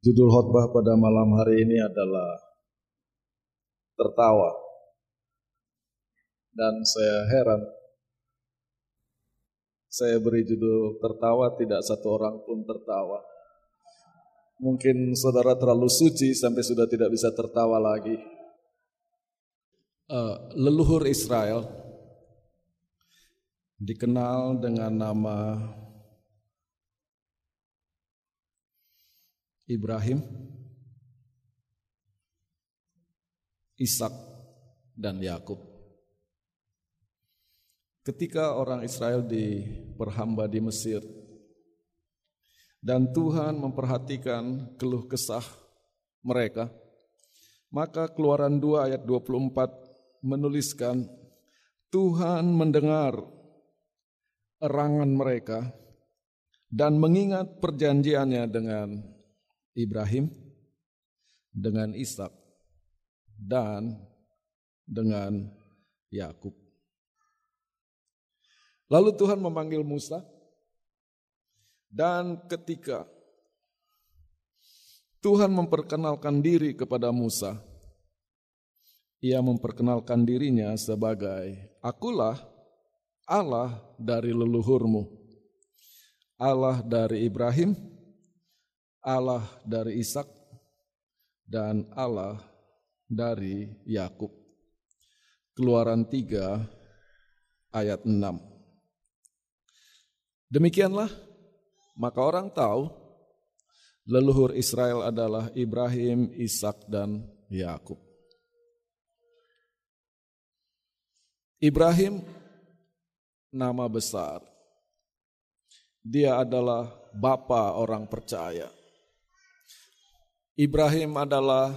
Judul khotbah pada malam hari ini adalah tertawa. Dan saya heran, saya beri judul tertawa, tidak satu orang pun tertawa. Mungkin saudara terlalu suci sampai sudah tidak bisa tertawa lagi. Uh, leluhur Israel dikenal dengan nama Ibrahim, Ishak, dan Yakub. Ketika orang Israel diperhamba di Mesir dan Tuhan memperhatikan keluh kesah mereka, maka Keluaran 2 ayat 24 menuliskan Tuhan mendengar erangan mereka dan mengingat perjanjiannya dengan Ibrahim dengan Ishak dan dengan Yakub. Lalu Tuhan memanggil Musa dan ketika Tuhan memperkenalkan diri kepada Musa, ia memperkenalkan dirinya sebagai akulah Allah dari leluhurmu, Allah dari Ibrahim, Allah dari Ishak dan Allah dari Yakub. Keluaran 3 ayat 6. Demikianlah maka orang tahu leluhur Israel adalah Ibrahim, Ishak dan Yakub. Ibrahim nama besar. Dia adalah bapa orang percaya. Ibrahim adalah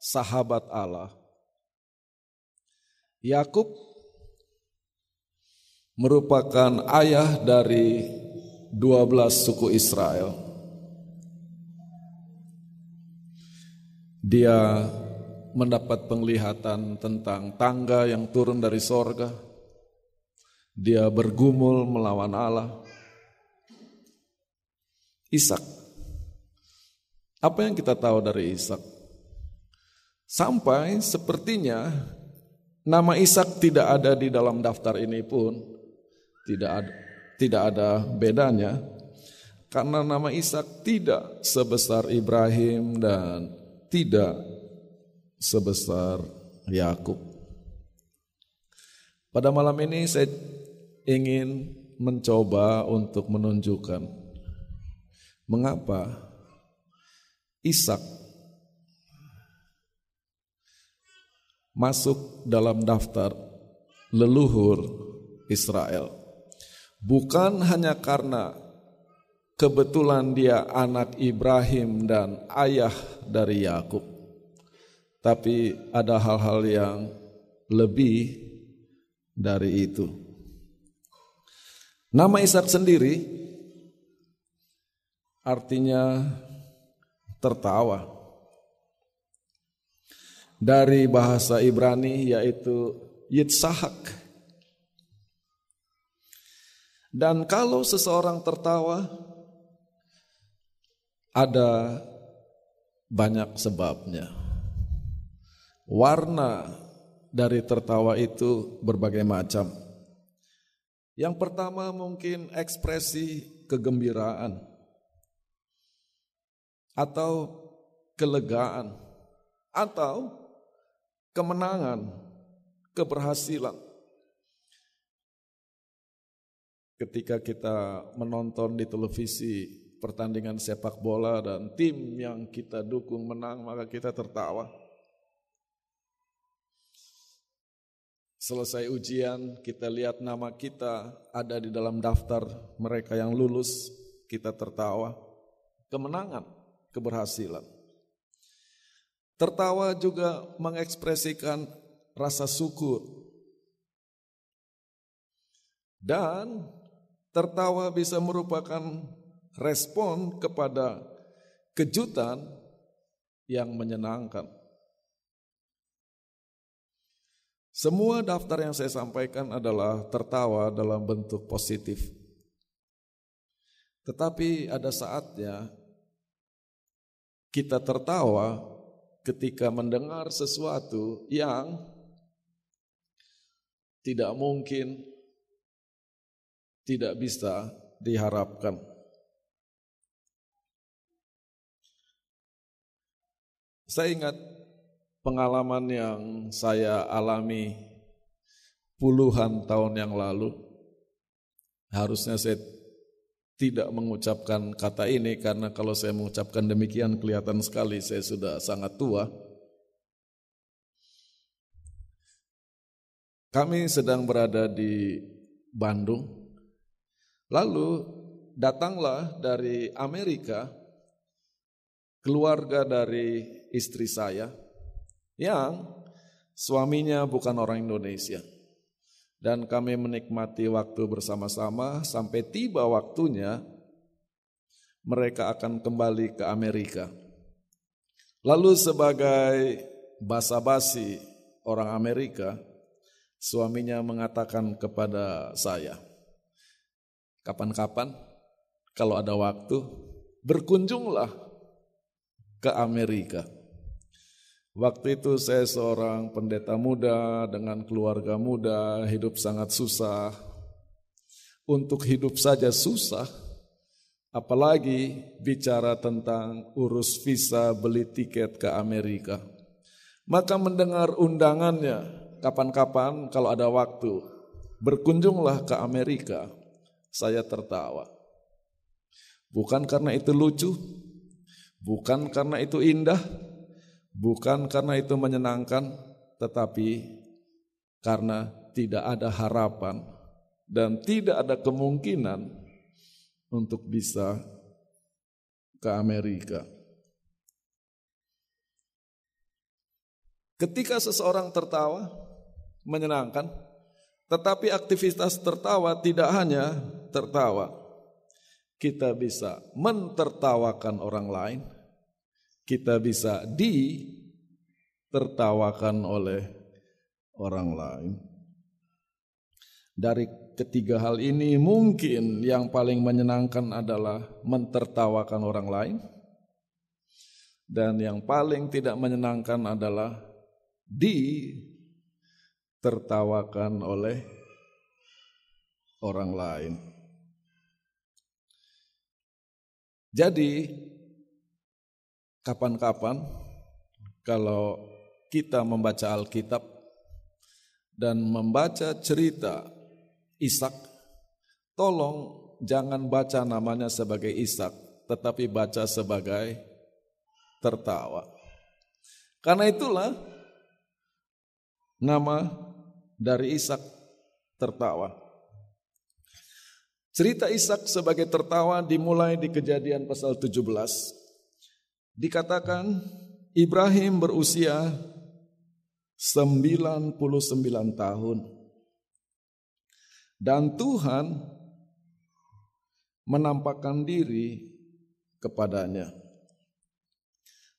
sahabat Allah. Yakub merupakan ayah dari 12 suku Israel. Dia mendapat penglihatan tentang tangga yang turun dari sorga. Dia bergumul melawan Allah. Ishak apa yang kita tahu dari Ishak? Sampai sepertinya nama Ishak tidak ada di dalam daftar ini pun tidak ada, tidak ada bedanya karena nama Ishak tidak sebesar Ibrahim dan tidak sebesar Yakub. Pada malam ini saya ingin mencoba untuk menunjukkan mengapa Ishak masuk dalam daftar leluhur Israel. Bukan hanya karena kebetulan dia anak Ibrahim dan ayah dari Yakub, tapi ada hal-hal yang lebih dari itu. Nama Ishak sendiri artinya tertawa. Dari bahasa Ibrani yaitu Yitzhak. Dan kalau seseorang tertawa, ada banyak sebabnya. Warna dari tertawa itu berbagai macam. Yang pertama mungkin ekspresi kegembiraan atau kelegaan atau kemenangan, keberhasilan. Ketika kita menonton di televisi pertandingan sepak bola dan tim yang kita dukung menang, maka kita tertawa. Selesai ujian, kita lihat nama kita ada di dalam daftar mereka yang lulus, kita tertawa. Kemenangan keberhasilan. Tertawa juga mengekspresikan rasa syukur. Dan tertawa bisa merupakan respon kepada kejutan yang menyenangkan. Semua daftar yang saya sampaikan adalah tertawa dalam bentuk positif. Tetapi ada saatnya kita tertawa ketika mendengar sesuatu yang tidak mungkin, tidak bisa diharapkan. Saya ingat pengalaman yang saya alami puluhan tahun yang lalu. Harusnya saya tidak mengucapkan kata ini karena kalau saya mengucapkan demikian kelihatan sekali saya sudah sangat tua. Kami sedang berada di Bandung. Lalu datanglah dari Amerika keluarga dari istri saya yang suaminya bukan orang Indonesia dan kami menikmati waktu bersama-sama sampai tiba waktunya mereka akan kembali ke Amerika. Lalu sebagai basa-basi orang Amerika, suaminya mengatakan kepada saya, kapan-kapan kalau ada waktu berkunjunglah ke Amerika. Waktu itu saya seorang pendeta muda dengan keluarga muda, hidup sangat susah. Untuk hidup saja susah, apalagi bicara tentang urus visa beli tiket ke Amerika. Maka mendengar undangannya, kapan-kapan kalau ada waktu, berkunjunglah ke Amerika, saya tertawa. Bukan karena itu lucu, bukan karena itu indah, Bukan karena itu menyenangkan, tetapi karena tidak ada harapan dan tidak ada kemungkinan untuk bisa ke Amerika. Ketika seseorang tertawa, menyenangkan, tetapi aktivitas tertawa tidak hanya tertawa. Kita bisa mentertawakan orang lain, kita bisa ditertawakan oleh orang lain. Dari ketiga hal ini mungkin yang paling menyenangkan adalah mentertawakan orang lain. Dan yang paling tidak menyenangkan adalah ditertawakan oleh orang lain. Jadi kapan-kapan kalau kita membaca Alkitab dan membaca cerita Ishak, tolong jangan baca namanya sebagai Ishak, tetapi baca sebagai tertawa. Karena itulah nama dari Ishak tertawa. Cerita Ishak sebagai tertawa dimulai di kejadian pasal 17 Dikatakan Ibrahim berusia 99 tahun. Dan Tuhan menampakkan diri kepadanya.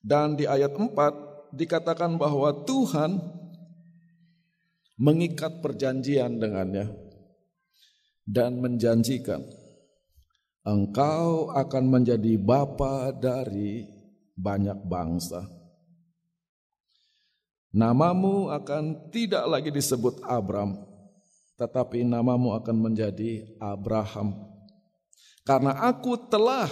Dan di ayat 4 dikatakan bahwa Tuhan mengikat perjanjian dengannya dan menjanjikan engkau akan menjadi bapa dari banyak bangsa. Namamu akan tidak lagi disebut Abram, tetapi namamu akan menjadi Abraham. Karena aku telah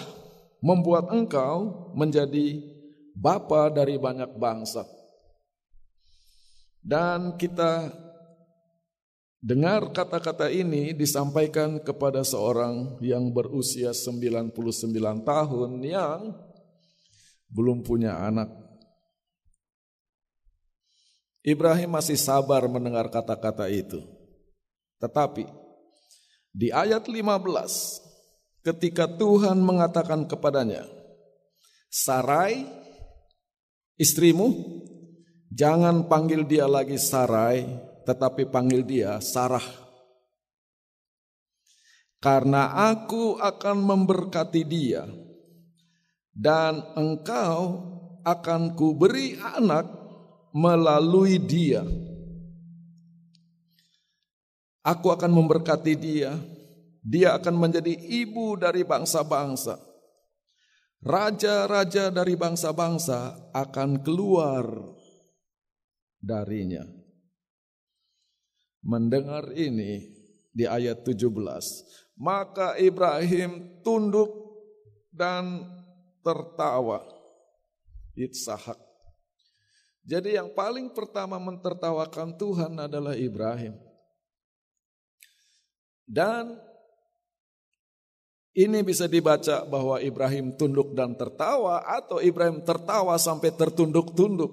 membuat engkau menjadi bapa dari banyak bangsa. Dan kita dengar kata-kata ini disampaikan kepada seorang yang berusia 99 tahun yang belum punya anak. Ibrahim masih sabar mendengar kata-kata itu. Tetapi di ayat 15 ketika Tuhan mengatakan kepadanya, Sarai istrimu jangan panggil dia lagi Sarai tetapi panggil dia Sarah. Karena aku akan memberkati dia dan engkau akan kuberi anak melalui dia. Aku akan memberkati dia. Dia akan menjadi ibu dari bangsa-bangsa. raja-raja dari bangsa-bangsa akan keluar darinya. Mendengar ini di ayat 17, maka Ibrahim tunduk dan tertawa. Itzahak. Jadi yang paling pertama mentertawakan Tuhan adalah Ibrahim. Dan ini bisa dibaca bahwa Ibrahim tunduk dan tertawa atau Ibrahim tertawa sampai tertunduk-tunduk.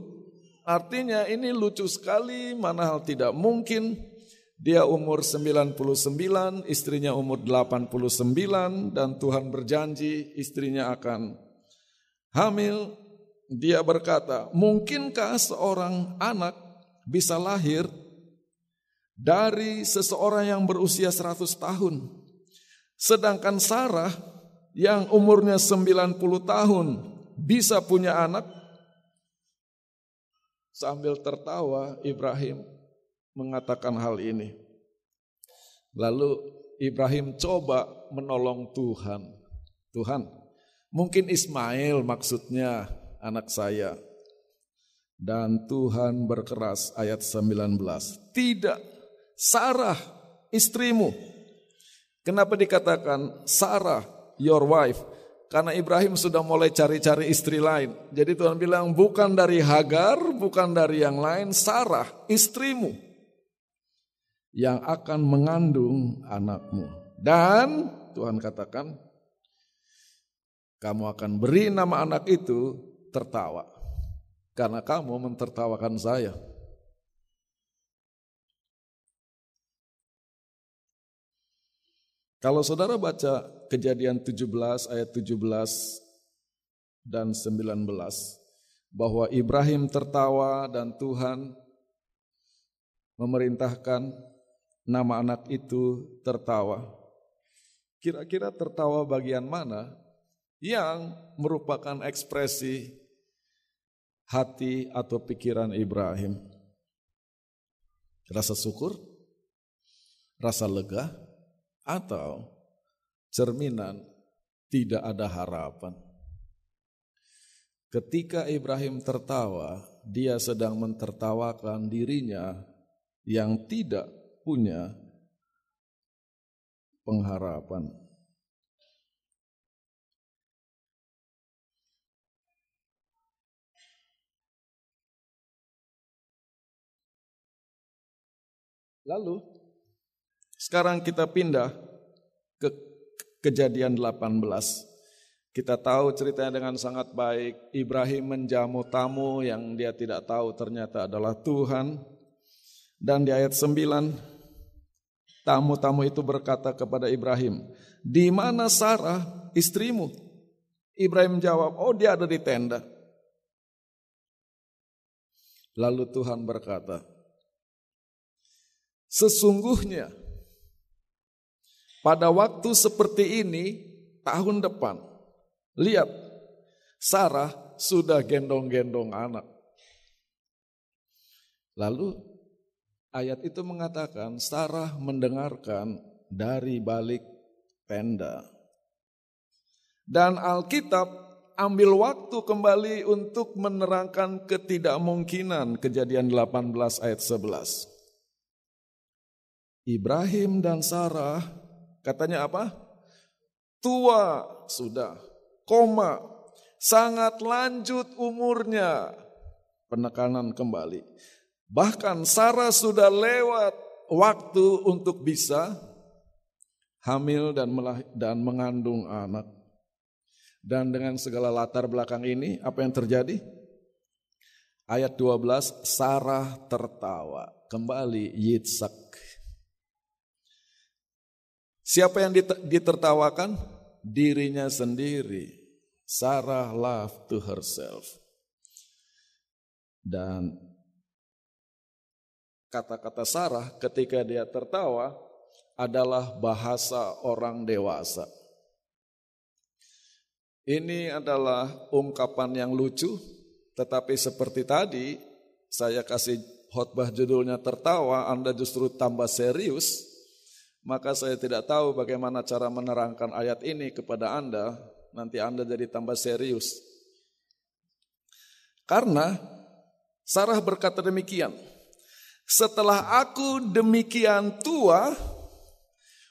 Artinya ini lucu sekali, mana hal tidak mungkin. Dia umur 99, istrinya umur 89 dan Tuhan berjanji istrinya akan hamil. Dia berkata, mungkinkah seorang anak bisa lahir dari seseorang yang berusia 100 tahun? Sedangkan Sarah yang umurnya 90 tahun bisa punya anak. Sambil tertawa Ibrahim mengatakan hal ini. Lalu Ibrahim coba menolong Tuhan. Tuhan, mungkin Ismail maksudnya anak saya. Dan Tuhan berkeras ayat 19. Tidak, Sarah istrimu Kenapa dikatakan Sarah, your wife? Karena Ibrahim sudah mulai cari-cari istri lain. Jadi Tuhan bilang bukan dari Hagar, bukan dari yang lain, Sarah, istrimu yang akan mengandung anakmu. Dan Tuhan katakan, kamu akan beri nama anak itu tertawa. Karena kamu mentertawakan saya. Kalau saudara baca kejadian 17 ayat 17 dan 19 bahwa Ibrahim tertawa dan Tuhan memerintahkan nama anak itu tertawa. Kira-kira tertawa bagian mana yang merupakan ekspresi hati atau pikiran Ibrahim? Rasa syukur? Rasa lega? atau cerminan tidak ada harapan. Ketika Ibrahim tertawa, dia sedang mentertawakan dirinya yang tidak punya pengharapan. Lalu sekarang kita pindah ke kejadian 18. Kita tahu ceritanya dengan sangat baik. Ibrahim menjamu tamu yang dia tidak tahu ternyata adalah Tuhan. Dan di ayat 9, tamu-tamu itu berkata kepada Ibrahim, di mana Sarah istrimu? Ibrahim jawab, oh dia ada di tenda. Lalu Tuhan berkata, sesungguhnya pada waktu seperti ini tahun depan, lihat Sarah sudah gendong-gendong anak. Lalu ayat itu mengatakan Sarah mendengarkan dari balik tenda. Dan Alkitab ambil waktu kembali untuk menerangkan ketidakmungkinan kejadian 18 ayat 11. Ibrahim dan Sarah Katanya apa? Tua sudah, koma, sangat lanjut umurnya. Penekanan kembali. Bahkan Sarah sudah lewat waktu untuk bisa hamil dan dan mengandung anak. Dan dengan segala latar belakang ini, apa yang terjadi? Ayat 12, Sarah tertawa. Kembali Yitzhak Siapa yang ditertawakan? Dirinya sendiri. Sarah laughed to herself. Dan kata-kata Sarah ketika dia tertawa adalah bahasa orang dewasa. Ini adalah ungkapan yang lucu, tetapi seperti tadi saya kasih khotbah judulnya tertawa, Anda justru tambah serius maka saya tidak tahu bagaimana cara menerangkan ayat ini kepada Anda, Nanti Anda jadi tambah serius. Karena Sarah berkata demikian, setelah aku demikian tua,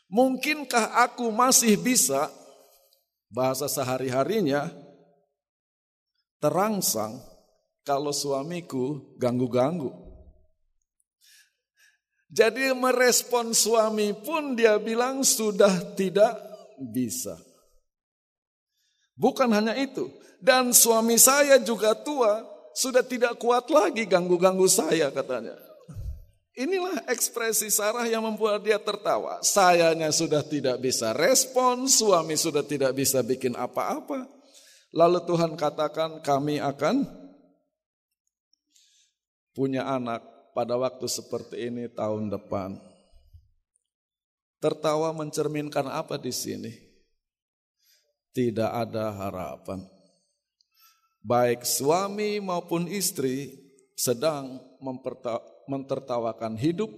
mungkinkah aku masih bisa bahasa sehari-harinya terangsang kalau suamiku ganggu-ganggu. Jadi merespon suami pun dia bilang sudah tidak bisa. Bukan hanya itu, dan suami saya juga tua, sudah tidak kuat lagi ganggu-ganggu saya katanya. Inilah ekspresi Sarah yang membuat dia tertawa. Sayanya sudah tidak bisa respon, suami sudah tidak bisa bikin apa-apa. Lalu Tuhan katakan kami akan punya anak pada waktu seperti ini tahun depan. Tertawa mencerminkan apa di sini? Tidak ada harapan. Baik suami maupun istri sedang mentertawakan hidup,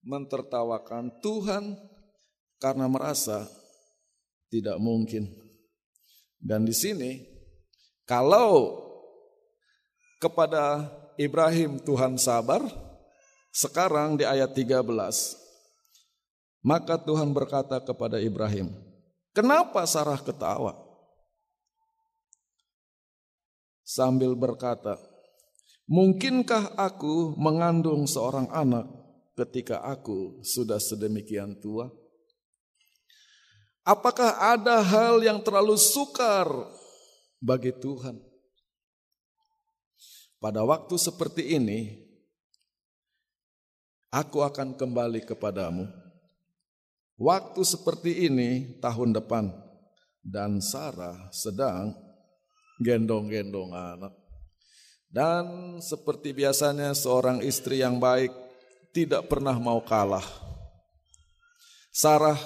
mentertawakan Tuhan karena merasa tidak mungkin. Dan di sini kalau kepada Ibrahim Tuhan sabar, sekarang di ayat 13 maka Tuhan berkata kepada Ibrahim, "Kenapa Sarah ketawa?" Sambil berkata, Mungkinkah aku mengandung seorang anak ketika aku sudah sedemikian tua? Apakah ada hal yang terlalu sukar bagi Tuhan? Pada waktu seperti ini, aku akan kembali kepadamu. Waktu seperti ini tahun depan, dan Sarah sedang gendong-gendong anak. Dan seperti biasanya seorang istri yang baik tidak pernah mau kalah. Sarah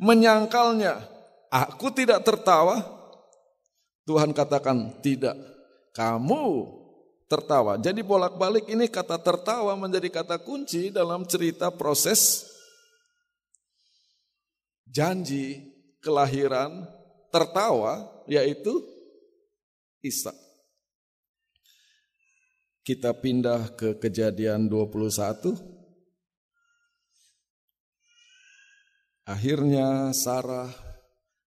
menyangkalnya, aku tidak tertawa. Tuhan katakan, tidak, kamu tertawa. Jadi bolak-balik ini kata tertawa menjadi kata kunci dalam cerita proses janji kelahiran tertawa yaitu Ishak. Kita pindah ke kejadian 21. Akhirnya Sarah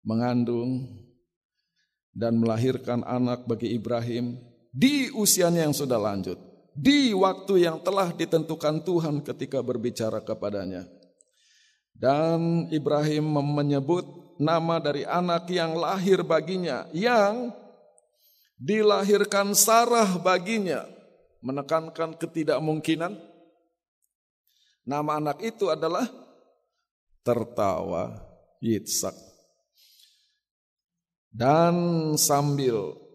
mengandung dan melahirkan anak bagi Ibrahim di usianya yang sudah lanjut, di waktu yang telah ditentukan Tuhan ketika berbicara kepadanya. Dan Ibrahim menyebut nama dari anak yang lahir baginya, yang dilahirkan Sarah baginya menekankan ketidakmungkinan. Nama anak itu adalah tertawa Yitzhak. Dan sambil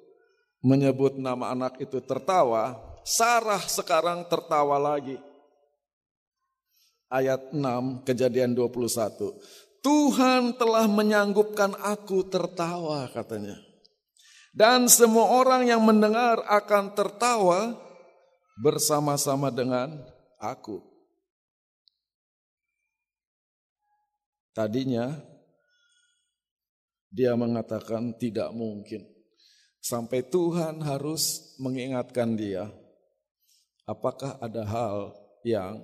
menyebut nama anak itu tertawa, Sarah sekarang tertawa lagi. Ayat 6 kejadian 21. Tuhan telah menyanggupkan aku tertawa katanya. Dan semua orang yang mendengar akan tertawa bersama-sama dengan aku. Tadinya dia mengatakan tidak mungkin. Sampai Tuhan harus mengingatkan dia, apakah ada hal yang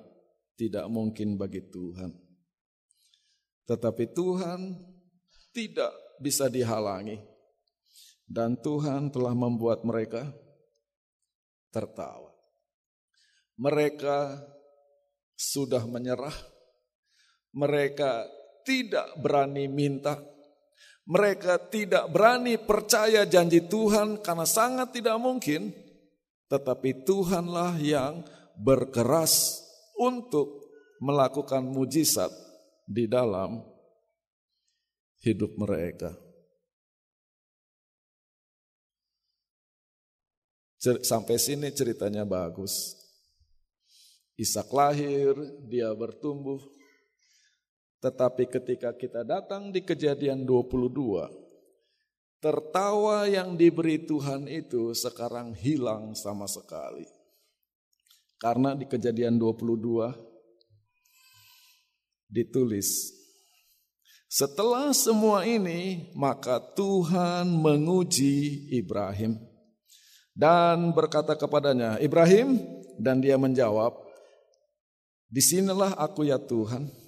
tidak mungkin bagi Tuhan. Tetapi Tuhan tidak bisa dihalangi. Dan Tuhan telah membuat mereka tertawa mereka sudah menyerah, mereka tidak berani minta, mereka tidak berani percaya janji Tuhan karena sangat tidak mungkin, tetapi Tuhanlah yang berkeras untuk melakukan mujizat di dalam hidup mereka. Sampai sini ceritanya bagus. Ishak lahir, dia bertumbuh. Tetapi ketika kita datang di kejadian 22, tertawa yang diberi Tuhan itu sekarang hilang sama sekali. Karena di kejadian 22 ditulis, Setelah semua ini, maka Tuhan menguji Ibrahim dan berkata kepadanya, "Ibrahim," dan dia menjawab, "Di sinilah aku ya Tuhan."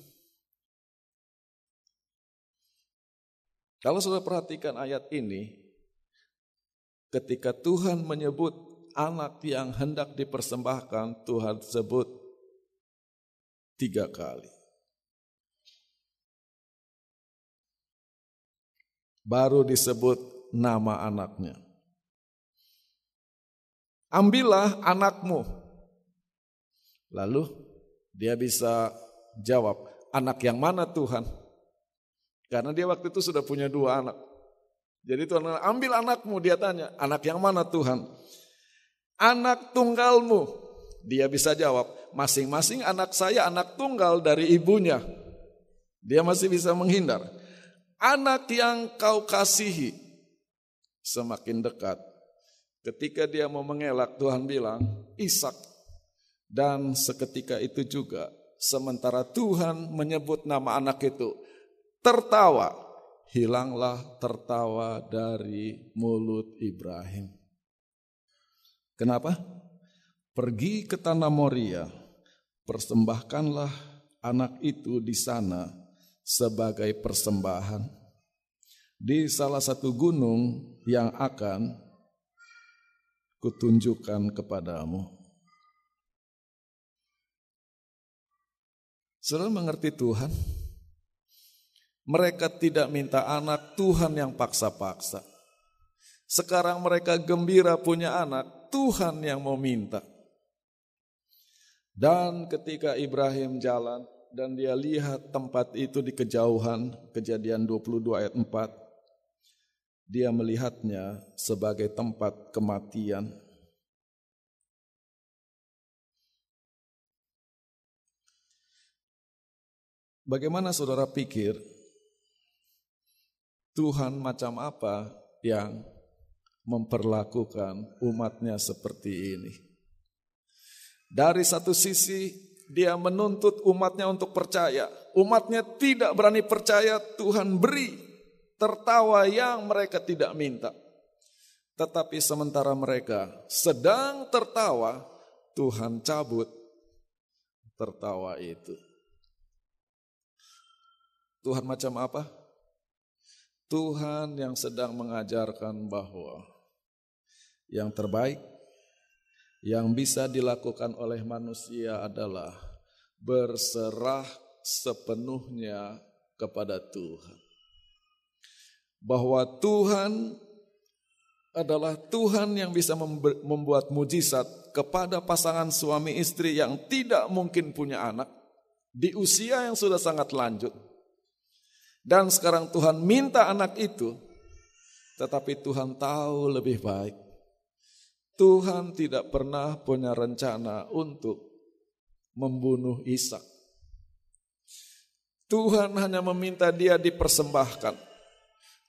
Kalau sudah perhatikan ayat ini, ketika Tuhan menyebut anak yang hendak dipersembahkan, Tuhan sebut tiga kali. baru disebut nama anaknya. Ambillah anakmu. Lalu dia bisa jawab, anak yang mana Tuhan? Karena dia waktu itu sudah punya dua anak. Jadi Tuhan ambil anakmu, dia tanya, anak yang mana Tuhan? Anak tunggalmu. Dia bisa jawab, masing-masing anak saya anak tunggal dari ibunya. Dia masih bisa menghindar. Anak yang kau kasihi semakin dekat. Ketika dia mau mengelak, Tuhan bilang, Ishak. Dan seketika itu juga, sementara Tuhan menyebut nama anak itu, tertawa, hilanglah tertawa dari mulut Ibrahim. Kenapa? Pergi ke tanah Moria, persembahkanlah anak itu di sana sebagai persembahan di salah satu gunung yang akan kutunjukkan kepadamu. Saudara mengerti Tuhan? Mereka tidak minta anak, Tuhan yang paksa-paksa. Sekarang mereka gembira punya anak, Tuhan yang mau minta. Dan ketika Ibrahim jalan, dan dia lihat tempat itu di kejauhan, kejadian 22 ayat 4. Dia melihatnya sebagai tempat kematian. Bagaimana saudara pikir Tuhan macam apa yang memperlakukan umatnya seperti ini? Dari satu sisi dia menuntut umatnya untuk percaya. Umatnya tidak berani percaya, Tuhan beri tertawa yang mereka tidak minta. Tetapi sementara mereka sedang tertawa, Tuhan cabut tertawa itu. Tuhan macam apa? Tuhan yang sedang mengajarkan bahwa yang terbaik yang bisa dilakukan oleh manusia adalah berserah sepenuhnya kepada Tuhan. Bahwa Tuhan adalah Tuhan yang bisa membuat mujizat kepada pasangan suami istri yang tidak mungkin punya anak di usia yang sudah sangat lanjut. Dan sekarang Tuhan minta anak itu, tetapi Tuhan tahu lebih baik Tuhan tidak pernah punya rencana untuk membunuh Ishak. Tuhan hanya meminta dia dipersembahkan.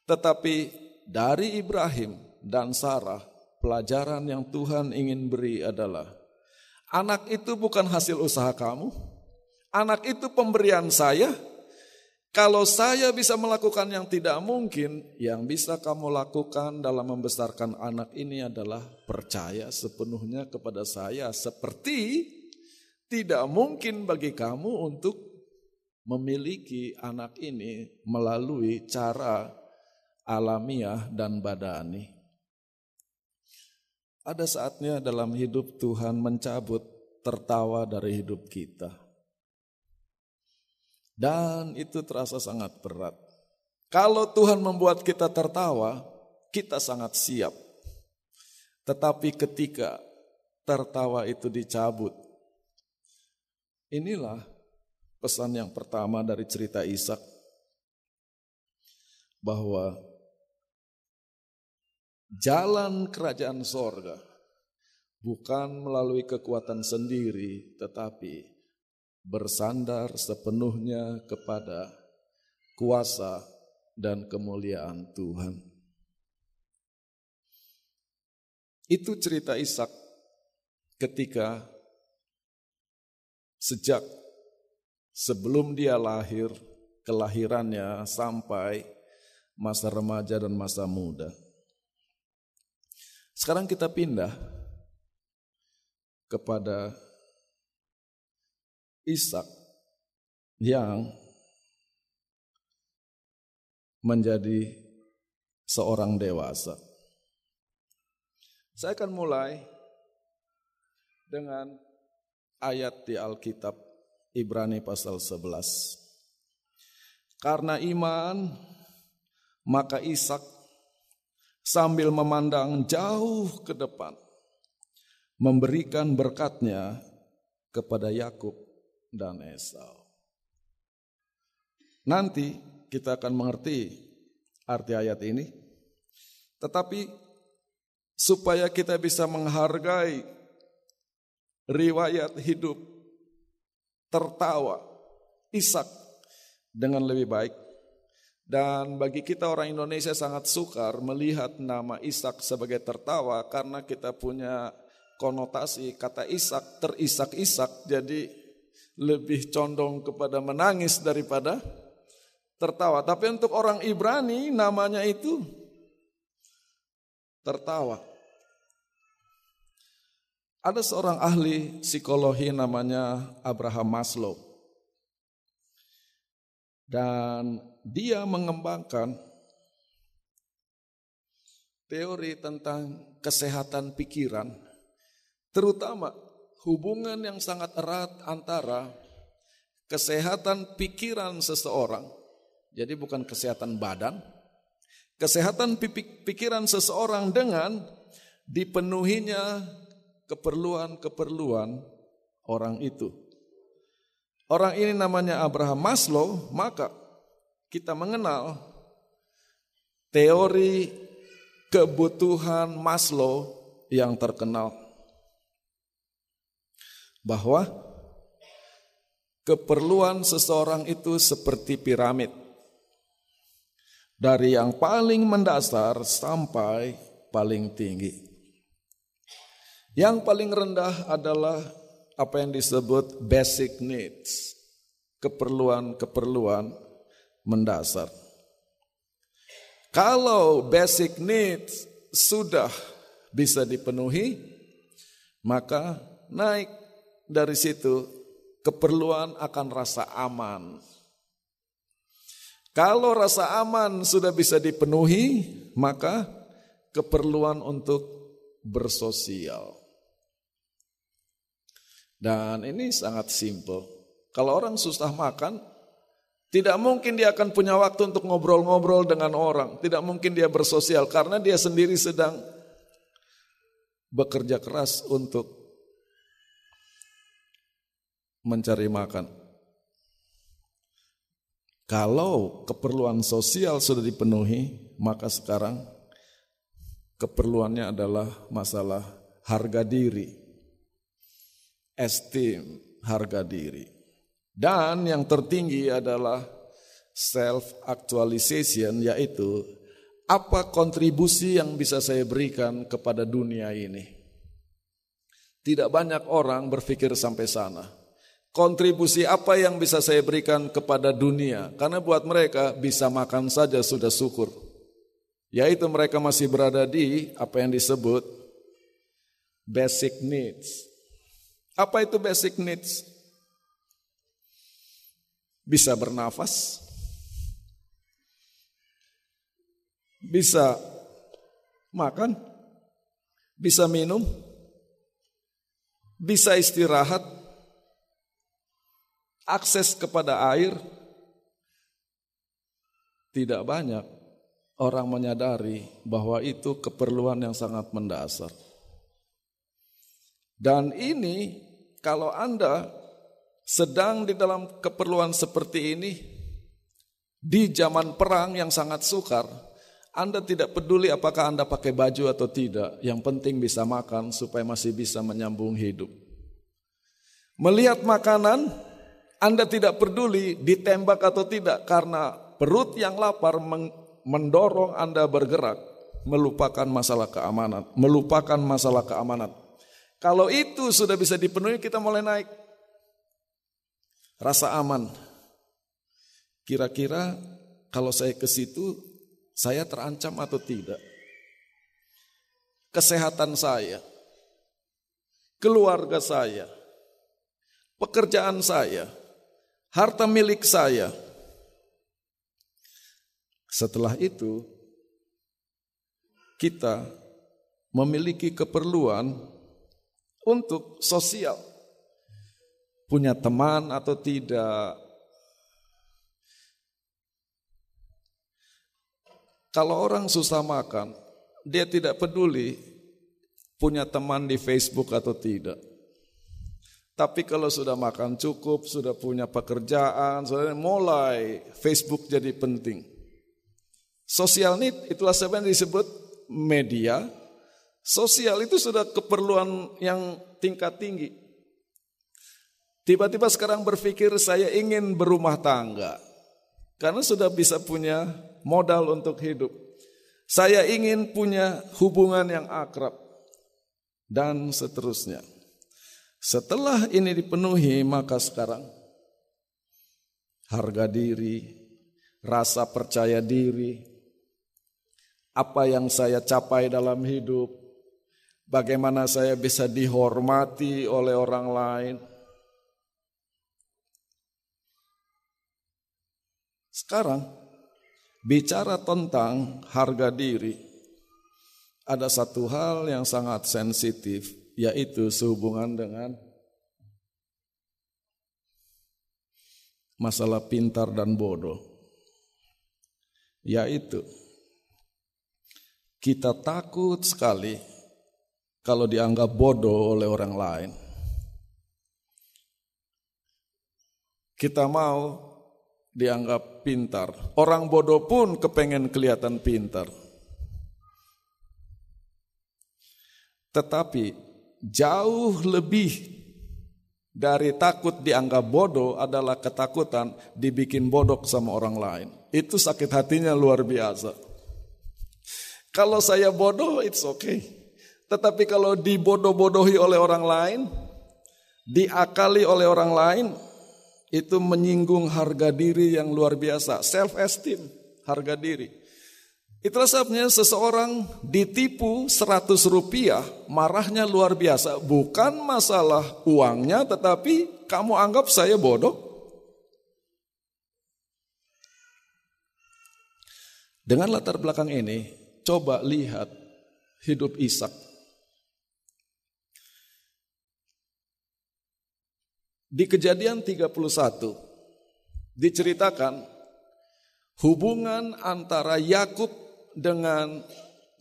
Tetapi dari Ibrahim dan Sarah, pelajaran yang Tuhan ingin beri adalah anak itu bukan hasil usaha kamu. Anak itu pemberian saya kalau saya bisa melakukan yang tidak mungkin, yang bisa kamu lakukan dalam membesarkan anak ini adalah percaya sepenuhnya kepada saya, seperti tidak mungkin bagi kamu untuk memiliki anak ini melalui cara alamiah dan badani. Ada saatnya dalam hidup Tuhan mencabut tertawa dari hidup kita. Dan itu terasa sangat berat. Kalau Tuhan membuat kita tertawa, kita sangat siap. Tetapi ketika tertawa itu dicabut, inilah pesan yang pertama dari cerita Ishak bahwa jalan kerajaan sorga bukan melalui kekuatan sendiri, tetapi bersandar sepenuhnya kepada kuasa dan kemuliaan Tuhan. Itu cerita Ishak ketika sejak sebelum dia lahir kelahirannya sampai masa remaja dan masa muda. Sekarang kita pindah kepada Ishak yang menjadi seorang dewasa. Saya akan mulai dengan ayat di Alkitab Ibrani pasal 11. Karena iman, maka Ishak sambil memandang jauh ke depan, memberikan berkatnya kepada Yakub dan Esau. Nanti kita akan mengerti arti ayat ini, tetapi supaya kita bisa menghargai riwayat hidup tertawa Ishak dengan lebih baik. Dan bagi kita orang Indonesia sangat sukar melihat nama Ishak sebagai tertawa karena kita punya konotasi kata Ishak terisak-isak jadi lebih condong kepada menangis daripada tertawa. Tapi untuk orang Ibrani namanya itu tertawa. Ada seorang ahli psikologi namanya Abraham Maslow. Dan dia mengembangkan teori tentang kesehatan pikiran, terutama hubungan yang sangat erat antara kesehatan pikiran seseorang, jadi bukan kesehatan badan, kesehatan pikiran seseorang dengan dipenuhinya keperluan-keperluan orang itu. Orang ini namanya Abraham Maslow, maka kita mengenal teori kebutuhan Maslow yang terkenal. Bahwa keperluan seseorang itu seperti piramid. Dari yang paling mendasar sampai paling tinggi. Yang paling rendah adalah apa yang disebut basic needs, keperluan-keperluan mendasar. Kalau basic needs sudah bisa dipenuhi, maka naik dari situ keperluan akan rasa aman. Kalau rasa aman sudah bisa dipenuhi, maka keperluan untuk bersosial. Dan ini sangat simple. Kalau orang susah makan, tidak mungkin dia akan punya waktu untuk ngobrol-ngobrol dengan orang. Tidak mungkin dia bersosial karena dia sendiri sedang bekerja keras untuk mencari makan. Kalau keperluan sosial sudah dipenuhi, maka sekarang keperluannya adalah masalah harga diri esteem, harga diri. Dan yang tertinggi adalah self actualization yaitu apa kontribusi yang bisa saya berikan kepada dunia ini. Tidak banyak orang berpikir sampai sana. Kontribusi apa yang bisa saya berikan kepada dunia? Karena buat mereka bisa makan saja sudah syukur. Yaitu mereka masih berada di apa yang disebut basic needs. Apa itu basic needs? Bisa bernafas, bisa makan, bisa minum, bisa istirahat, akses kepada air. Tidak banyak orang menyadari bahwa itu keperluan yang sangat mendasar. Dan ini kalau Anda sedang di dalam keperluan seperti ini di zaman perang yang sangat sukar, Anda tidak peduli apakah Anda pakai baju atau tidak, yang penting bisa makan supaya masih bisa menyambung hidup. Melihat makanan, Anda tidak peduli ditembak atau tidak karena perut yang lapar mendorong Anda bergerak melupakan masalah keamanan, melupakan masalah keamanan. Kalau itu sudah bisa dipenuhi, kita mulai naik. Rasa aman. Kira-kira kalau saya ke situ, saya terancam atau tidak? Kesehatan saya, keluarga saya, pekerjaan saya, harta milik saya. Setelah itu, kita memiliki keperluan untuk sosial. Punya teman atau tidak. Kalau orang susah makan, dia tidak peduli punya teman di Facebook atau tidak. Tapi kalau sudah makan cukup, sudah punya pekerjaan, sudah mulai Facebook jadi penting. Sosial need itulah sebenarnya disebut media. Sosial itu sudah keperluan yang tingkat tinggi. Tiba-tiba sekarang berpikir saya ingin berumah tangga. Karena sudah bisa punya modal untuk hidup. Saya ingin punya hubungan yang akrab dan seterusnya. Setelah ini dipenuhi, maka sekarang harga diri, rasa percaya diri, apa yang saya capai dalam hidup, bagaimana saya bisa dihormati oleh orang lain. Sekarang Bicara tentang harga diri, ada satu hal yang sangat sensitif, yaitu sehubungan dengan masalah pintar dan bodoh. Yaitu, kita takut sekali kalau dianggap bodoh oleh orang lain. Kita mau dianggap pintar. Orang bodoh pun kepengen kelihatan pintar. Tetapi jauh lebih dari takut dianggap bodoh adalah ketakutan dibikin bodoh sama orang lain. Itu sakit hatinya luar biasa. Kalau saya bodoh, it's okay. Tetapi kalau dibodoh-bodohi oleh orang lain, diakali oleh orang lain, itu menyinggung harga diri yang luar biasa, self esteem, harga diri. Itulah sebabnya seseorang ditipu 100 rupiah, marahnya luar biasa. Bukan masalah uangnya, tetapi kamu anggap saya bodoh. Dengan latar belakang ini, coba lihat hidup Ishak Di kejadian 31 diceritakan hubungan antara Yakub dengan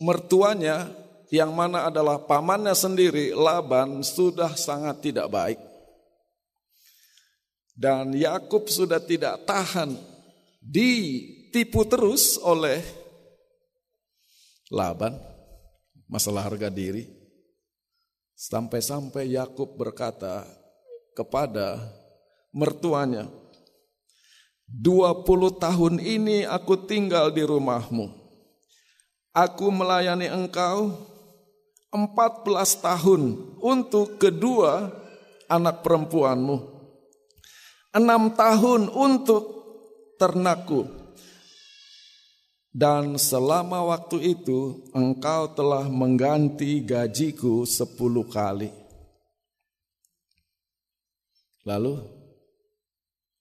mertuanya yang mana adalah pamannya sendiri Laban sudah sangat tidak baik. Dan Yakub sudah tidak tahan ditipu terus oleh Laban masalah harga diri. Sampai-sampai Yakub berkata, kepada mertuanya. 20 tahun ini aku tinggal di rumahmu. Aku melayani engkau 14 tahun untuk kedua anak perempuanmu. Enam tahun untuk ternakku. Dan selama waktu itu engkau telah mengganti gajiku sepuluh kali. Lalu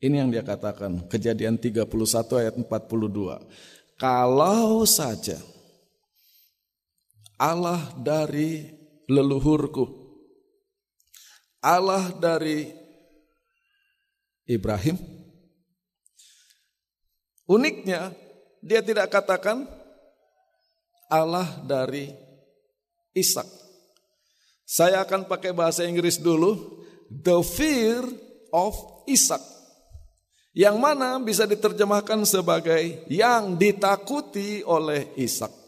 ini yang dia katakan, kejadian 31 ayat 42. Kalau saja Allah dari leluhurku, Allah dari Ibrahim, uniknya dia tidak katakan Allah dari Ishak. Saya akan pakai bahasa Inggris dulu the fear of Ishak. Yang mana bisa diterjemahkan sebagai yang ditakuti oleh Ishak.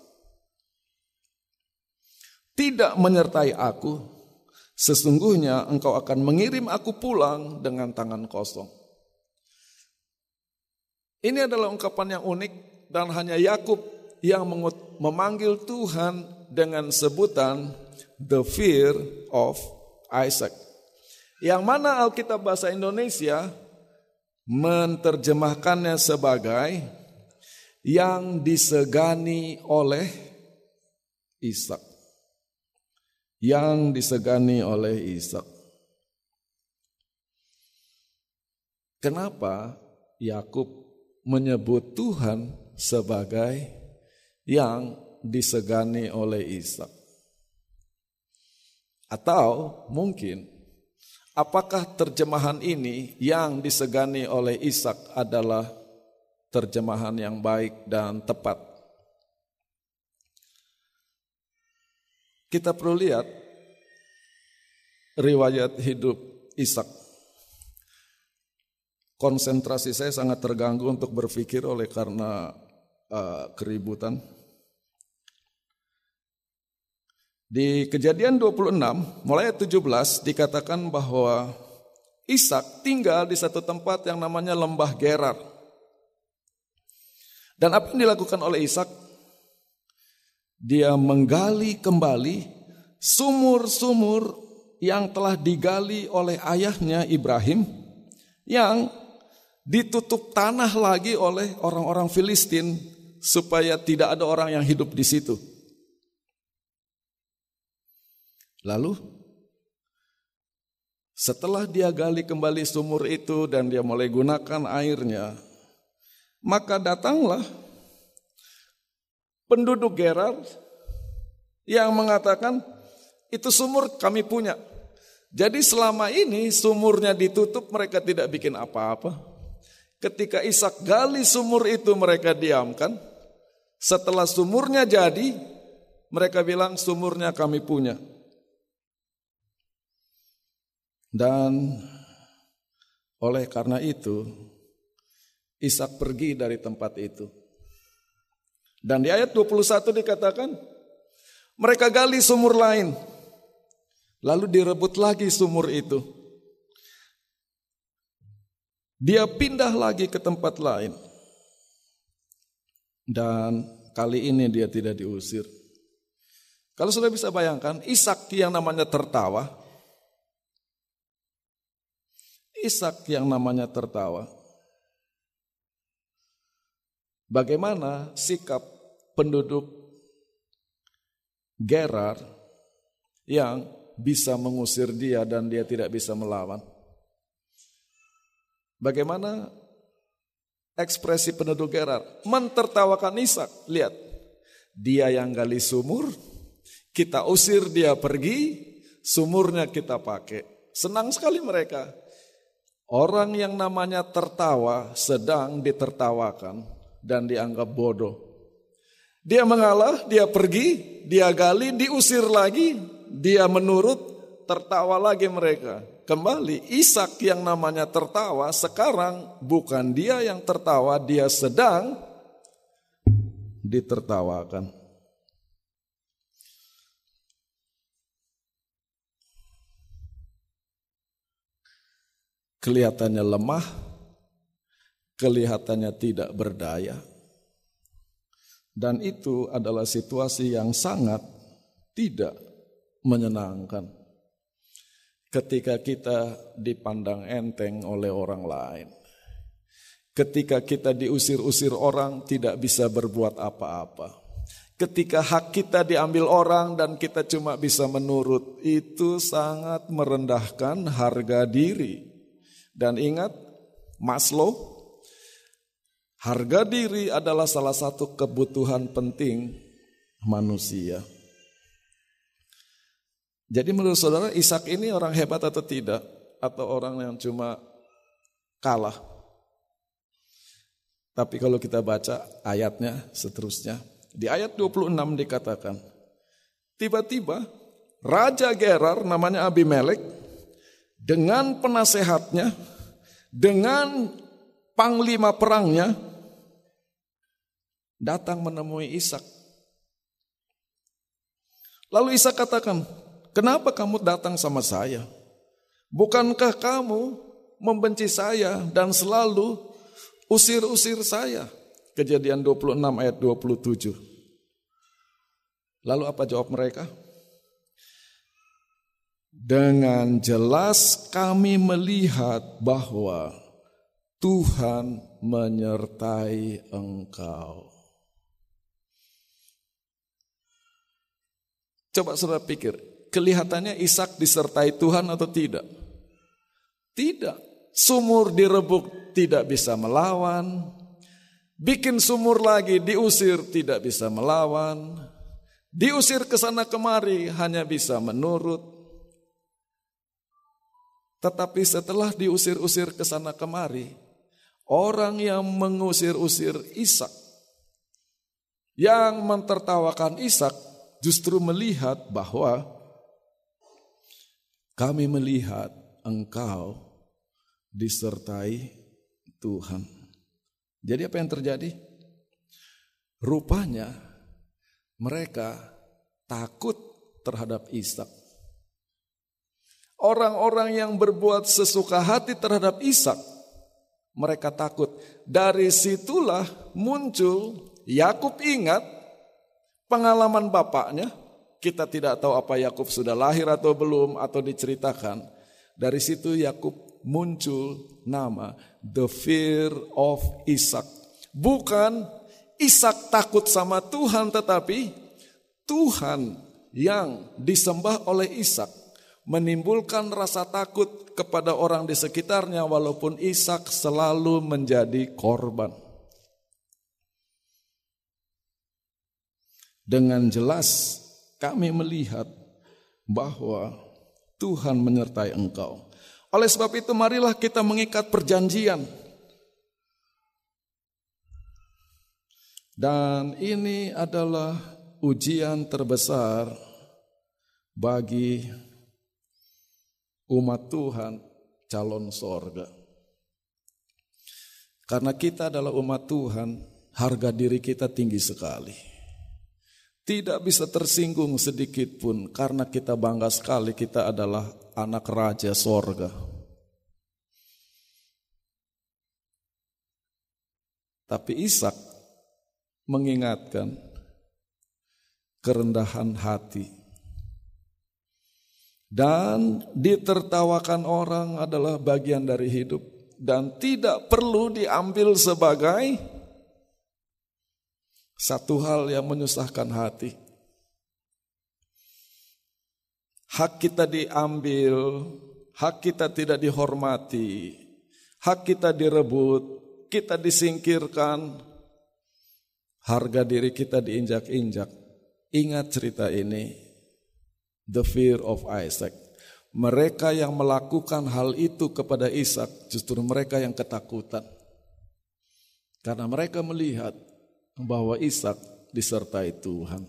Tidak menyertai aku, sesungguhnya engkau akan mengirim aku pulang dengan tangan kosong. Ini adalah ungkapan yang unik dan hanya Yakub yang memanggil Tuhan dengan sebutan the fear of Isaac. Yang mana Alkitab bahasa Indonesia menerjemahkannya sebagai yang disegani oleh Ishak. Yang disegani oleh Ishak. Kenapa Yakub menyebut Tuhan sebagai yang disegani oleh Ishak? Atau mungkin apakah terjemahan ini yang disegani oleh Ishak adalah terjemahan yang baik dan tepat. Kita perlu lihat riwayat hidup Ishak. Konsentrasi saya sangat terganggu untuk berpikir oleh karena uh, keributan. Di kejadian 26, mulai 17 dikatakan bahwa Ishak tinggal di satu tempat yang namanya lembah Gerar. Dan apa yang dilakukan oleh Ishak? Dia menggali kembali sumur-sumur yang telah digali oleh ayahnya Ibrahim yang ditutup tanah lagi oleh orang-orang Filistin supaya tidak ada orang yang hidup di situ. Lalu setelah dia gali kembali sumur itu dan dia mulai gunakan airnya, maka datanglah penduduk Gerar yang mengatakan itu sumur kami punya. Jadi selama ini sumurnya ditutup mereka tidak bikin apa-apa. Ketika Ishak gali sumur itu mereka diamkan. Setelah sumurnya jadi mereka bilang sumurnya kami punya. Dan oleh karena itu Ishak pergi dari tempat itu. Dan di ayat 21 dikatakan, mereka gali sumur lain. Lalu direbut lagi sumur itu. Dia pindah lagi ke tempat lain. Dan kali ini dia tidak diusir. Kalau sudah bisa bayangkan, Ishak yang namanya tertawa. Ishak yang namanya tertawa Bagaimana sikap penduduk Gerar yang bisa mengusir dia dan dia tidak bisa melawan? Bagaimana ekspresi penduduk Gerar? Mentertawakan Ishak. Lihat, dia yang gali sumur, kita usir dia pergi, sumurnya kita pakai. Senang sekali mereka. Orang yang namanya tertawa sedang ditertawakan dan dianggap bodoh. Dia mengalah, dia pergi, dia gali, diusir lagi, dia menurut, tertawa lagi mereka. Kembali, Ishak yang namanya tertawa, sekarang bukan dia yang tertawa, dia sedang ditertawakan. Kelihatannya lemah, kelihatannya tidak berdaya. Dan itu adalah situasi yang sangat tidak menyenangkan. Ketika kita dipandang enteng oleh orang lain. Ketika kita diusir-usir orang tidak bisa berbuat apa-apa. Ketika hak kita diambil orang dan kita cuma bisa menurut, itu sangat merendahkan harga diri. Dan ingat, Maslow Harga diri adalah salah satu kebutuhan penting manusia. Jadi menurut saudara Ishak ini orang hebat atau tidak? Atau orang yang cuma kalah? Tapi kalau kita baca ayatnya seterusnya. Di ayat 26 dikatakan. Tiba-tiba Raja Gerar namanya Abimelek. Dengan penasehatnya. Dengan panglima perangnya datang menemui Ishak. Lalu Ishak katakan, kenapa kamu datang sama saya? Bukankah kamu membenci saya dan selalu usir-usir saya? Kejadian 26 ayat 27. Lalu apa jawab mereka? Dengan jelas kami melihat bahwa Tuhan menyertai engkau. Coba saudara pikir, kelihatannya Ishak disertai Tuhan atau tidak? Tidak. Sumur direbuk tidak bisa melawan. Bikin sumur lagi diusir tidak bisa melawan. Diusir ke sana kemari hanya bisa menurut. Tetapi setelah diusir-usir ke sana kemari, orang yang mengusir-usir Ishak, yang mentertawakan Ishak justru melihat bahwa kami melihat engkau disertai Tuhan. Jadi apa yang terjadi? Rupanya mereka takut terhadap Ishak. Orang-orang yang berbuat sesuka hati terhadap Ishak, mereka takut. Dari situlah muncul Yakub ingat pengalaman bapaknya, kita tidak tahu apa Yakub sudah lahir atau belum atau diceritakan. Dari situ Yakub muncul nama the fear of Ishak. Bukan Ishak takut sama Tuhan tetapi Tuhan yang disembah oleh Ishak menimbulkan rasa takut kepada orang di sekitarnya walaupun Ishak selalu menjadi korban. Dengan jelas kami melihat bahwa Tuhan menyertai engkau. Oleh sebab itu marilah kita mengikat perjanjian. Dan ini adalah ujian terbesar bagi umat Tuhan calon sorga. Karena kita adalah umat Tuhan, harga diri kita tinggi sekali tidak bisa tersinggung sedikit pun karena kita bangga sekali kita adalah anak raja sorga. Tapi Ishak mengingatkan kerendahan hati. Dan ditertawakan orang adalah bagian dari hidup dan tidak perlu diambil sebagai satu hal yang menyusahkan hati. Hak kita diambil, hak kita tidak dihormati, hak kita direbut, kita disingkirkan, harga diri kita diinjak-injak. Ingat cerita ini, the fear of Isaac. Mereka yang melakukan hal itu kepada Ishak justru mereka yang ketakutan. Karena mereka melihat bahwa Ishak disertai Tuhan.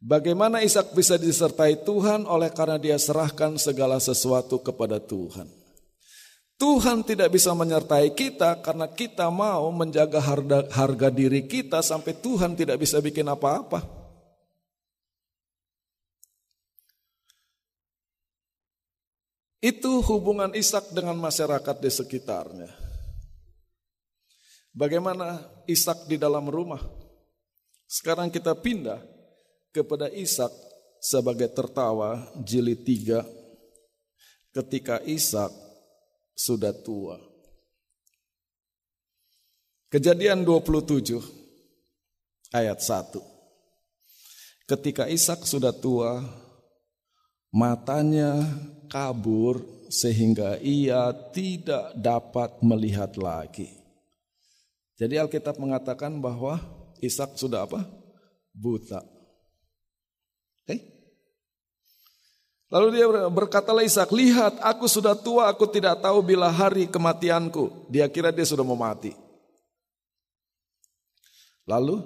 Bagaimana Ishak bisa disertai Tuhan oleh karena dia serahkan segala sesuatu kepada Tuhan. Tuhan tidak bisa menyertai kita karena kita mau menjaga harga, harga diri kita sampai Tuhan tidak bisa bikin apa-apa. Itu hubungan Ishak dengan masyarakat di sekitarnya. Bagaimana Ishak di dalam rumah? Sekarang kita pindah kepada Ishak sebagai tertawa jilid 3 ketika Ishak sudah tua. Kejadian 27 ayat 1. Ketika Ishak sudah tua, matanya kabur sehingga ia tidak dapat melihat lagi. Jadi Alkitab mengatakan bahwa Ishak sudah apa? Buta. Oke? Okay? Lalu dia berkatalah Ishak, lihat aku sudah tua, aku tidak tahu bila hari kematianku. Dia kira dia sudah mau mati. Lalu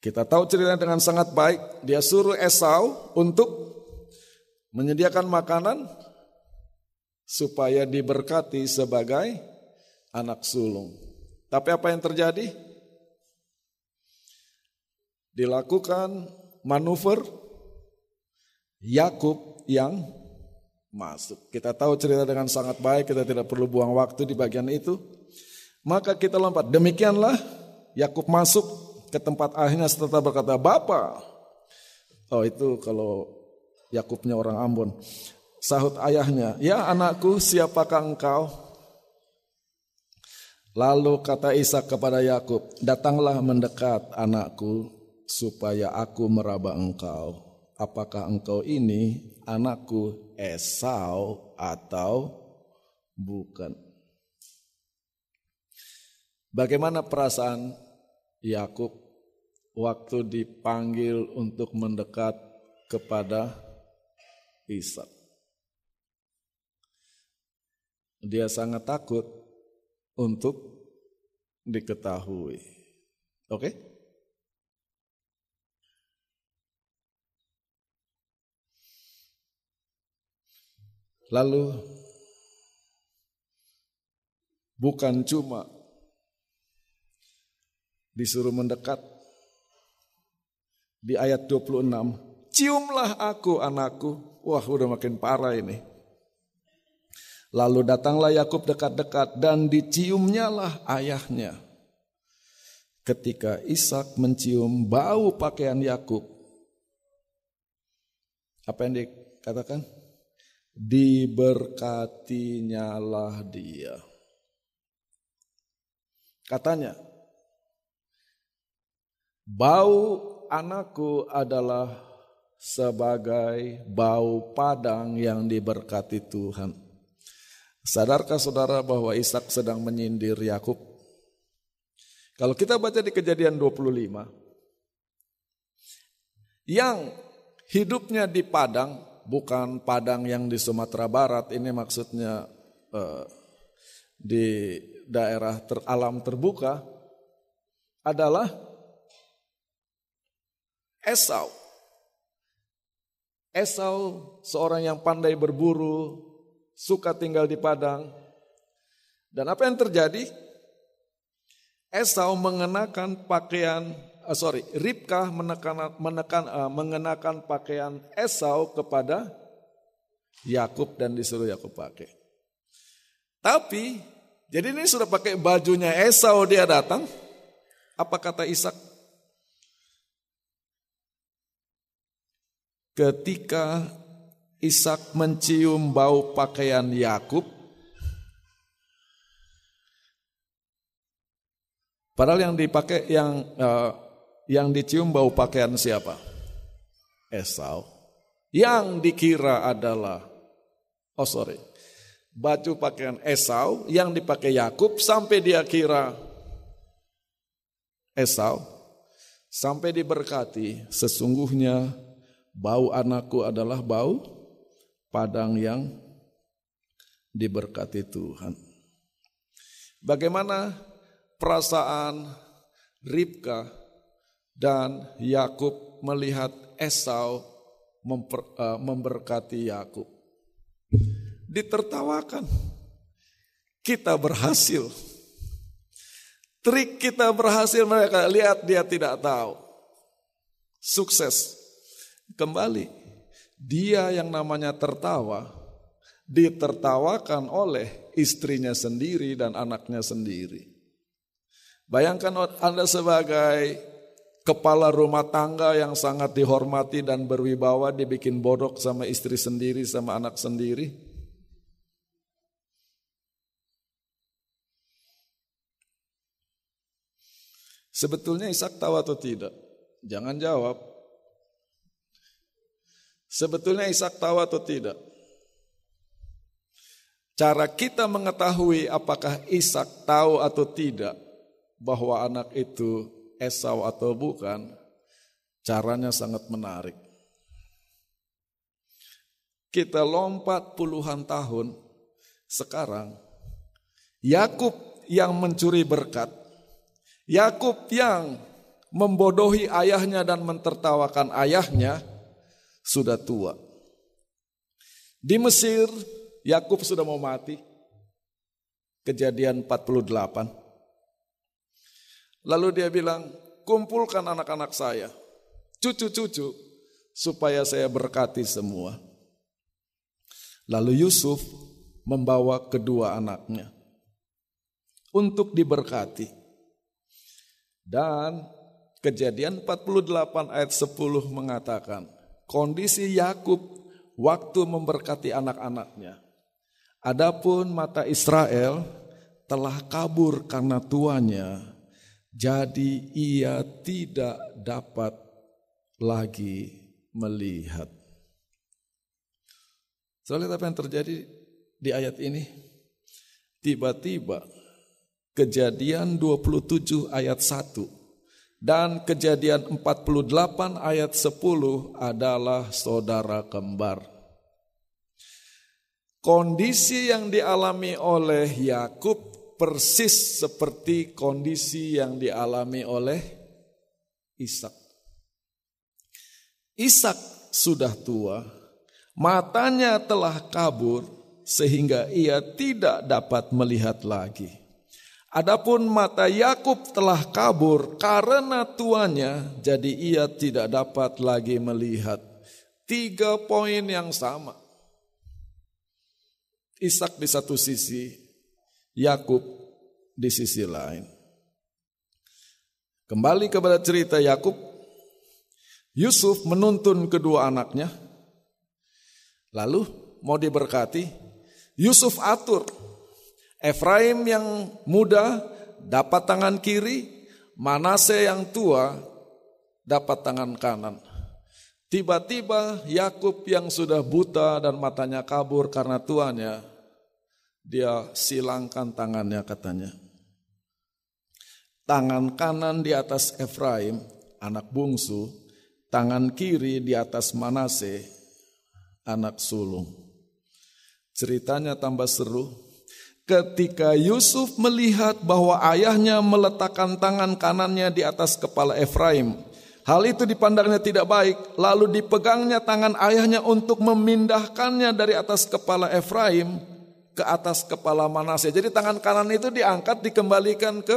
kita tahu ceritanya dengan sangat baik. Dia suruh Esau untuk menyediakan makanan supaya diberkati sebagai anak sulung. Tapi apa yang terjadi? Dilakukan manuver Yakub yang masuk. Kita tahu cerita dengan sangat baik, kita tidak perlu buang waktu di bagian itu. Maka kita lompat. Demikianlah Yakub masuk ke tempat akhirnya setelah berkata, "Bapa." Oh, itu kalau Yakubnya orang Ambon. Sahut ayahnya, "Ya anakku, siapakah engkau?" Lalu kata Ishak kepada Yakub, "Datanglah mendekat, anakku, supaya aku meraba engkau. Apakah engkau ini anakku Esau atau bukan?" Bagaimana perasaan Yakub waktu dipanggil untuk mendekat kepada Ishak? Dia sangat takut untuk diketahui. Oke? Lalu bukan cuma disuruh mendekat di ayat 26, ciumlah aku anakku. Wah, udah makin parah ini. Lalu datanglah Yakub dekat-dekat dan diciumnyalah ayahnya. Ketika Ishak mencium bau pakaian Yakub, apa yang dikatakan? Diberkatinyalah dia. Katanya, bau anakku adalah sebagai bau padang yang diberkati Tuhan. Sadarkah saudara bahwa Ishak sedang menyindir Yakub? Kalau kita baca di kejadian 25, yang hidupnya di Padang, bukan Padang yang di Sumatera Barat, ini maksudnya eh, di daerah ter, alam terbuka, adalah Esau. Esau seorang yang pandai berburu, suka tinggal di padang. Dan apa yang terjadi? Esau mengenakan pakaian, uh, sorry, Ribkah menekan, menekan, uh, mengenakan pakaian Esau kepada Yakub dan disuruh Yakub pakai. Tapi, jadi ini sudah pakai bajunya Esau dia datang. Apa kata Ishak? Ketika Ishak mencium bau pakaian Yakub. Padahal yang dipakai yang uh, yang dicium bau pakaian siapa? Esau. Yang dikira adalah oh sorry, baju pakaian Esau yang dipakai Yakub sampai dia kira Esau sampai diberkati sesungguhnya bau anakku adalah bau padang yang diberkati Tuhan. Bagaimana perasaan Ribka dan Yakub melihat Esau memper, uh, memberkati Yakub? Ditertawakan. Kita berhasil. Trik kita berhasil mereka lihat dia tidak tahu. Sukses. Kembali dia yang namanya tertawa ditertawakan oleh istrinya sendiri dan anaknya sendiri. Bayangkan Anda sebagai kepala rumah tangga yang sangat dihormati dan berwibawa dibikin bodoh sama istri sendiri sama anak sendiri. Sebetulnya Ishak tahu atau tidak? Jangan jawab. Sebetulnya Ishak tahu atau tidak? Cara kita mengetahui apakah Ishak tahu atau tidak bahwa anak itu Esau atau bukan, caranya sangat menarik. Kita lompat puluhan tahun sekarang, Yakub yang mencuri berkat, Yakub yang membodohi ayahnya dan mentertawakan ayahnya, sudah tua. Di Mesir, Yakub sudah mau mati. Kejadian 48. Lalu dia bilang, kumpulkan anak-anak saya, cucu-cucu, supaya saya berkati semua. Lalu Yusuf membawa kedua anaknya untuk diberkati. Dan kejadian 48 ayat 10 mengatakan, kondisi Yakub waktu memberkati anak-anaknya. Adapun mata Israel telah kabur karena tuanya, jadi ia tidak dapat lagi melihat. Soalnya apa yang terjadi di ayat ini? Tiba-tiba kejadian 27 ayat 1 dan kejadian 48 ayat 10 adalah saudara kembar. Kondisi yang dialami oleh Yakub persis seperti kondisi yang dialami oleh Ishak. Ishak sudah tua, matanya telah kabur sehingga ia tidak dapat melihat lagi. Adapun mata Yakub telah kabur karena tuanya, jadi ia tidak dapat lagi melihat. Tiga poin yang sama. Ishak di satu sisi, Yakub di sisi lain. Kembali kepada cerita Yakub, Yusuf menuntun kedua anaknya, lalu mau diberkati, Yusuf atur Efraim yang muda dapat tangan kiri, Manase yang tua dapat tangan kanan. Tiba-tiba Yakub yang sudah buta dan matanya kabur karena tuanya, dia silangkan tangannya katanya. Tangan kanan di atas Efraim, anak bungsu, tangan kiri di atas Manase, anak sulung. Ceritanya tambah seru. Ketika Yusuf melihat bahwa ayahnya meletakkan tangan kanannya di atas kepala Efraim, hal itu dipandangnya tidak baik, lalu dipegangnya tangan ayahnya untuk memindahkannya dari atas kepala Efraim ke atas kepala Manase. Jadi tangan kanan itu diangkat dikembalikan ke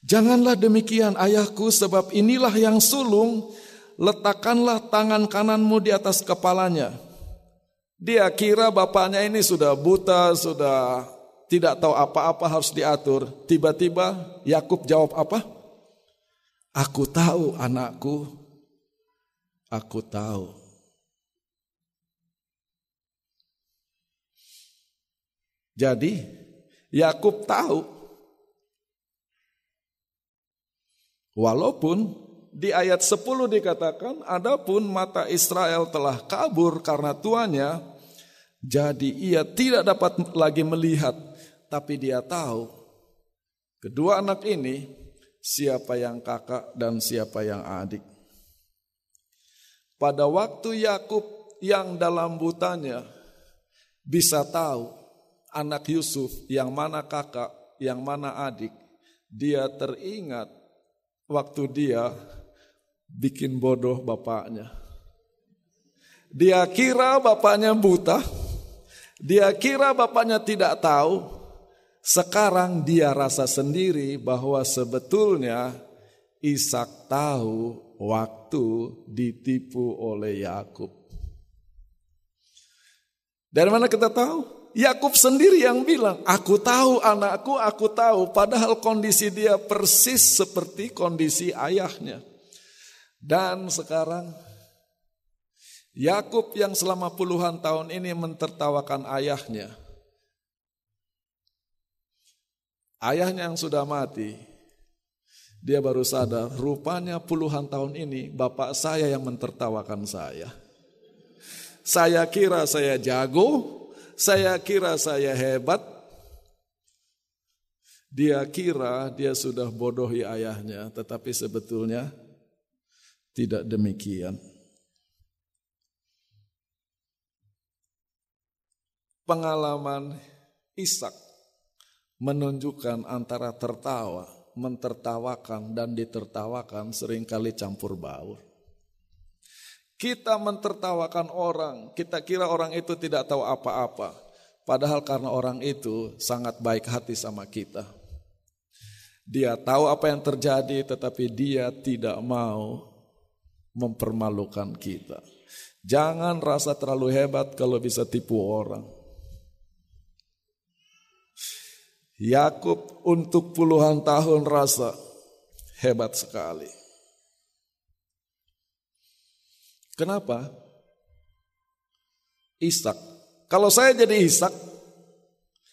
Janganlah demikian ayahku sebab inilah yang sulung, letakkanlah tangan kananmu di atas kepalanya. Dia kira bapaknya ini sudah buta, sudah tidak tahu apa-apa harus diatur. Tiba-tiba Yakub jawab apa? Aku tahu anakku, aku tahu. Jadi Yakub tahu Walaupun di ayat 10 dikatakan, adapun mata Israel telah kabur karena tuanya, jadi ia tidak dapat lagi melihat, tapi dia tahu kedua anak ini siapa yang kakak dan siapa yang adik. Pada waktu Yakub yang dalam butanya bisa tahu anak Yusuf yang mana kakak, yang mana adik, dia teringat waktu dia bikin bodoh bapaknya. Dia kira bapaknya buta, dia kira bapaknya tidak tahu. Sekarang dia rasa sendiri bahwa sebetulnya Ishak tahu waktu ditipu oleh Yakub. Dari mana kita tahu? Yakub sendiri yang bilang, "Aku tahu anakku, aku tahu." Padahal kondisi dia persis seperti kondisi ayahnya. Dan sekarang Yakub yang selama puluhan tahun ini mentertawakan ayahnya. Ayahnya yang sudah mati, dia baru sadar, rupanya puluhan tahun ini bapak saya yang mentertawakan saya. Saya kira saya jago, saya kira saya hebat. Dia kira dia sudah bodohi ayahnya, tetapi sebetulnya tidak demikian. Pengalaman Ishak menunjukkan antara tertawa, mentertawakan dan ditertawakan sering kali campur baur. Kita mentertawakan orang, kita kira orang itu tidak tahu apa-apa. Padahal karena orang itu sangat baik hati sama kita. Dia tahu apa yang terjadi tetapi dia tidak mau mempermalukan kita. Jangan rasa terlalu hebat kalau bisa tipu orang. Yakub untuk puluhan tahun rasa hebat sekali. Kenapa? Ishak. Kalau saya jadi Ishak,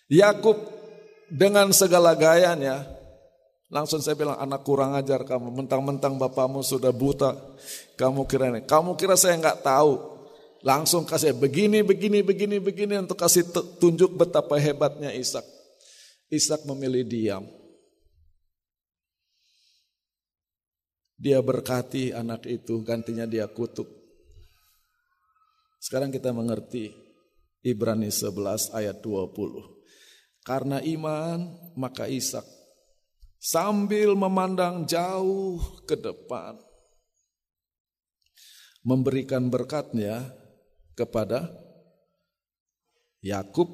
Yakub dengan segala gayanya. Langsung saya bilang anak kurang ajar kamu. Mentang-mentang bapakmu sudah buta. Kamu kira ini. Kamu kira saya nggak tahu. Langsung kasih begini, begini, begini, begini untuk kasih tunjuk betapa hebatnya Ishak. Ishak memilih diam. Dia berkati anak itu, gantinya dia kutuk. Sekarang kita mengerti Ibrani 11 ayat 20. Karena iman maka Ishak sambil memandang jauh ke depan memberikan berkatnya kepada Yakub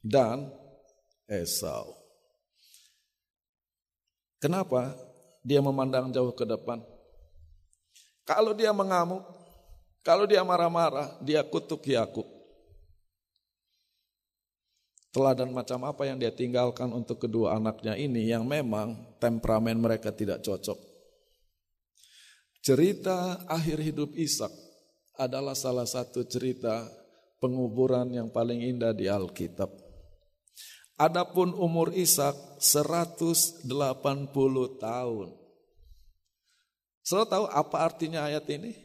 dan Esau. Kenapa? dia memandang jauh ke depan. Kalau dia mengamuk, kalau dia marah-marah, dia kutuk Yakub. Teladan macam apa yang dia tinggalkan untuk kedua anaknya ini yang memang temperamen mereka tidak cocok. Cerita akhir hidup Ishak adalah salah satu cerita penguburan yang paling indah di Alkitab. Adapun umur Ishak 180 tahun. Saudara tahu apa artinya ayat ini?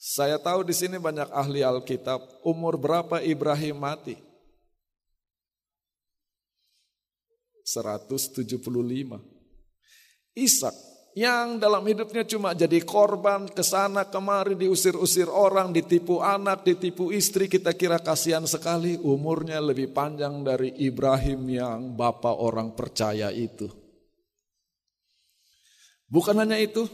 Saya tahu di sini banyak ahli Alkitab. Umur berapa Ibrahim mati? 175. Ishak yang dalam hidupnya cuma jadi korban ke sana kemari diusir-usir orang, ditipu anak, ditipu istri, kita kira kasihan sekali umurnya lebih panjang dari Ibrahim yang bapak orang percaya itu. Bukan hanya itu,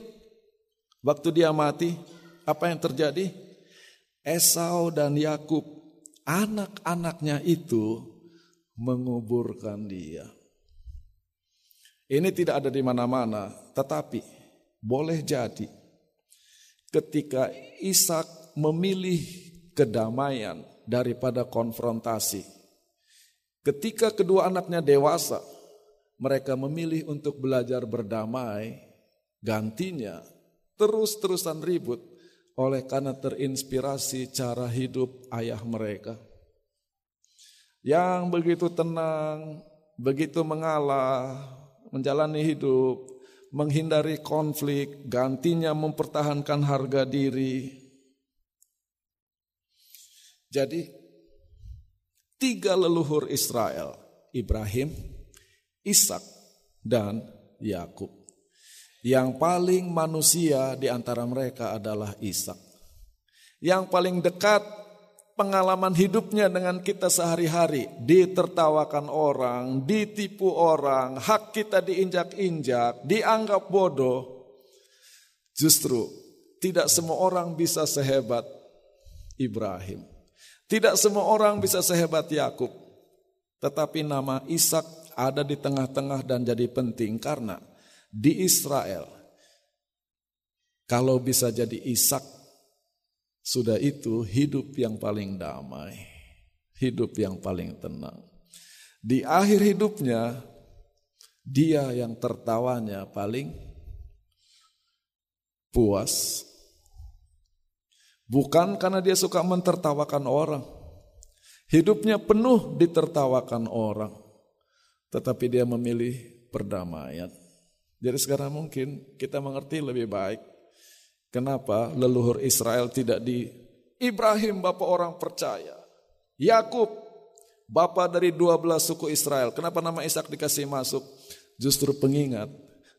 waktu dia mati, apa yang terjadi? Esau dan Yakub, anak-anaknya itu menguburkan dia. Ini tidak ada di mana-mana, tetapi boleh jadi ketika Ishak memilih kedamaian daripada konfrontasi. Ketika kedua anaknya dewasa, mereka memilih untuk belajar berdamai, gantinya terus-terusan ribut oleh karena terinspirasi cara hidup ayah mereka. Yang begitu tenang, begitu mengalah, menjalani hidup, menghindari konflik, gantinya mempertahankan harga diri. Jadi tiga leluhur Israel, Ibrahim, Ishak, dan Yakub. Yang paling manusia di antara mereka adalah Ishak. Yang paling dekat pengalaman hidupnya dengan kita sehari-hari. Ditertawakan orang, ditipu orang, hak kita diinjak-injak, dianggap bodoh. Justru tidak semua orang bisa sehebat Ibrahim. Tidak semua orang bisa sehebat Yakub. Tetapi nama Ishak ada di tengah-tengah dan jadi penting karena di Israel kalau bisa jadi Ishak sudah itu hidup yang paling damai, hidup yang paling tenang. Di akhir hidupnya, dia yang tertawanya paling puas. Bukan karena dia suka mentertawakan orang. Hidupnya penuh ditertawakan orang. Tetapi dia memilih perdamaian. Jadi sekarang mungkin kita mengerti lebih baik Kenapa leluhur Israel tidak di Ibrahim bapak orang percaya. Yakub bapak dari 12 suku Israel. Kenapa nama Ishak dikasih masuk? Justru pengingat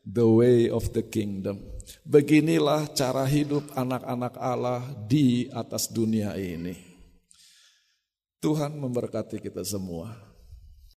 the way of the kingdom. Beginilah cara hidup anak-anak Allah di atas dunia ini. Tuhan memberkati kita semua.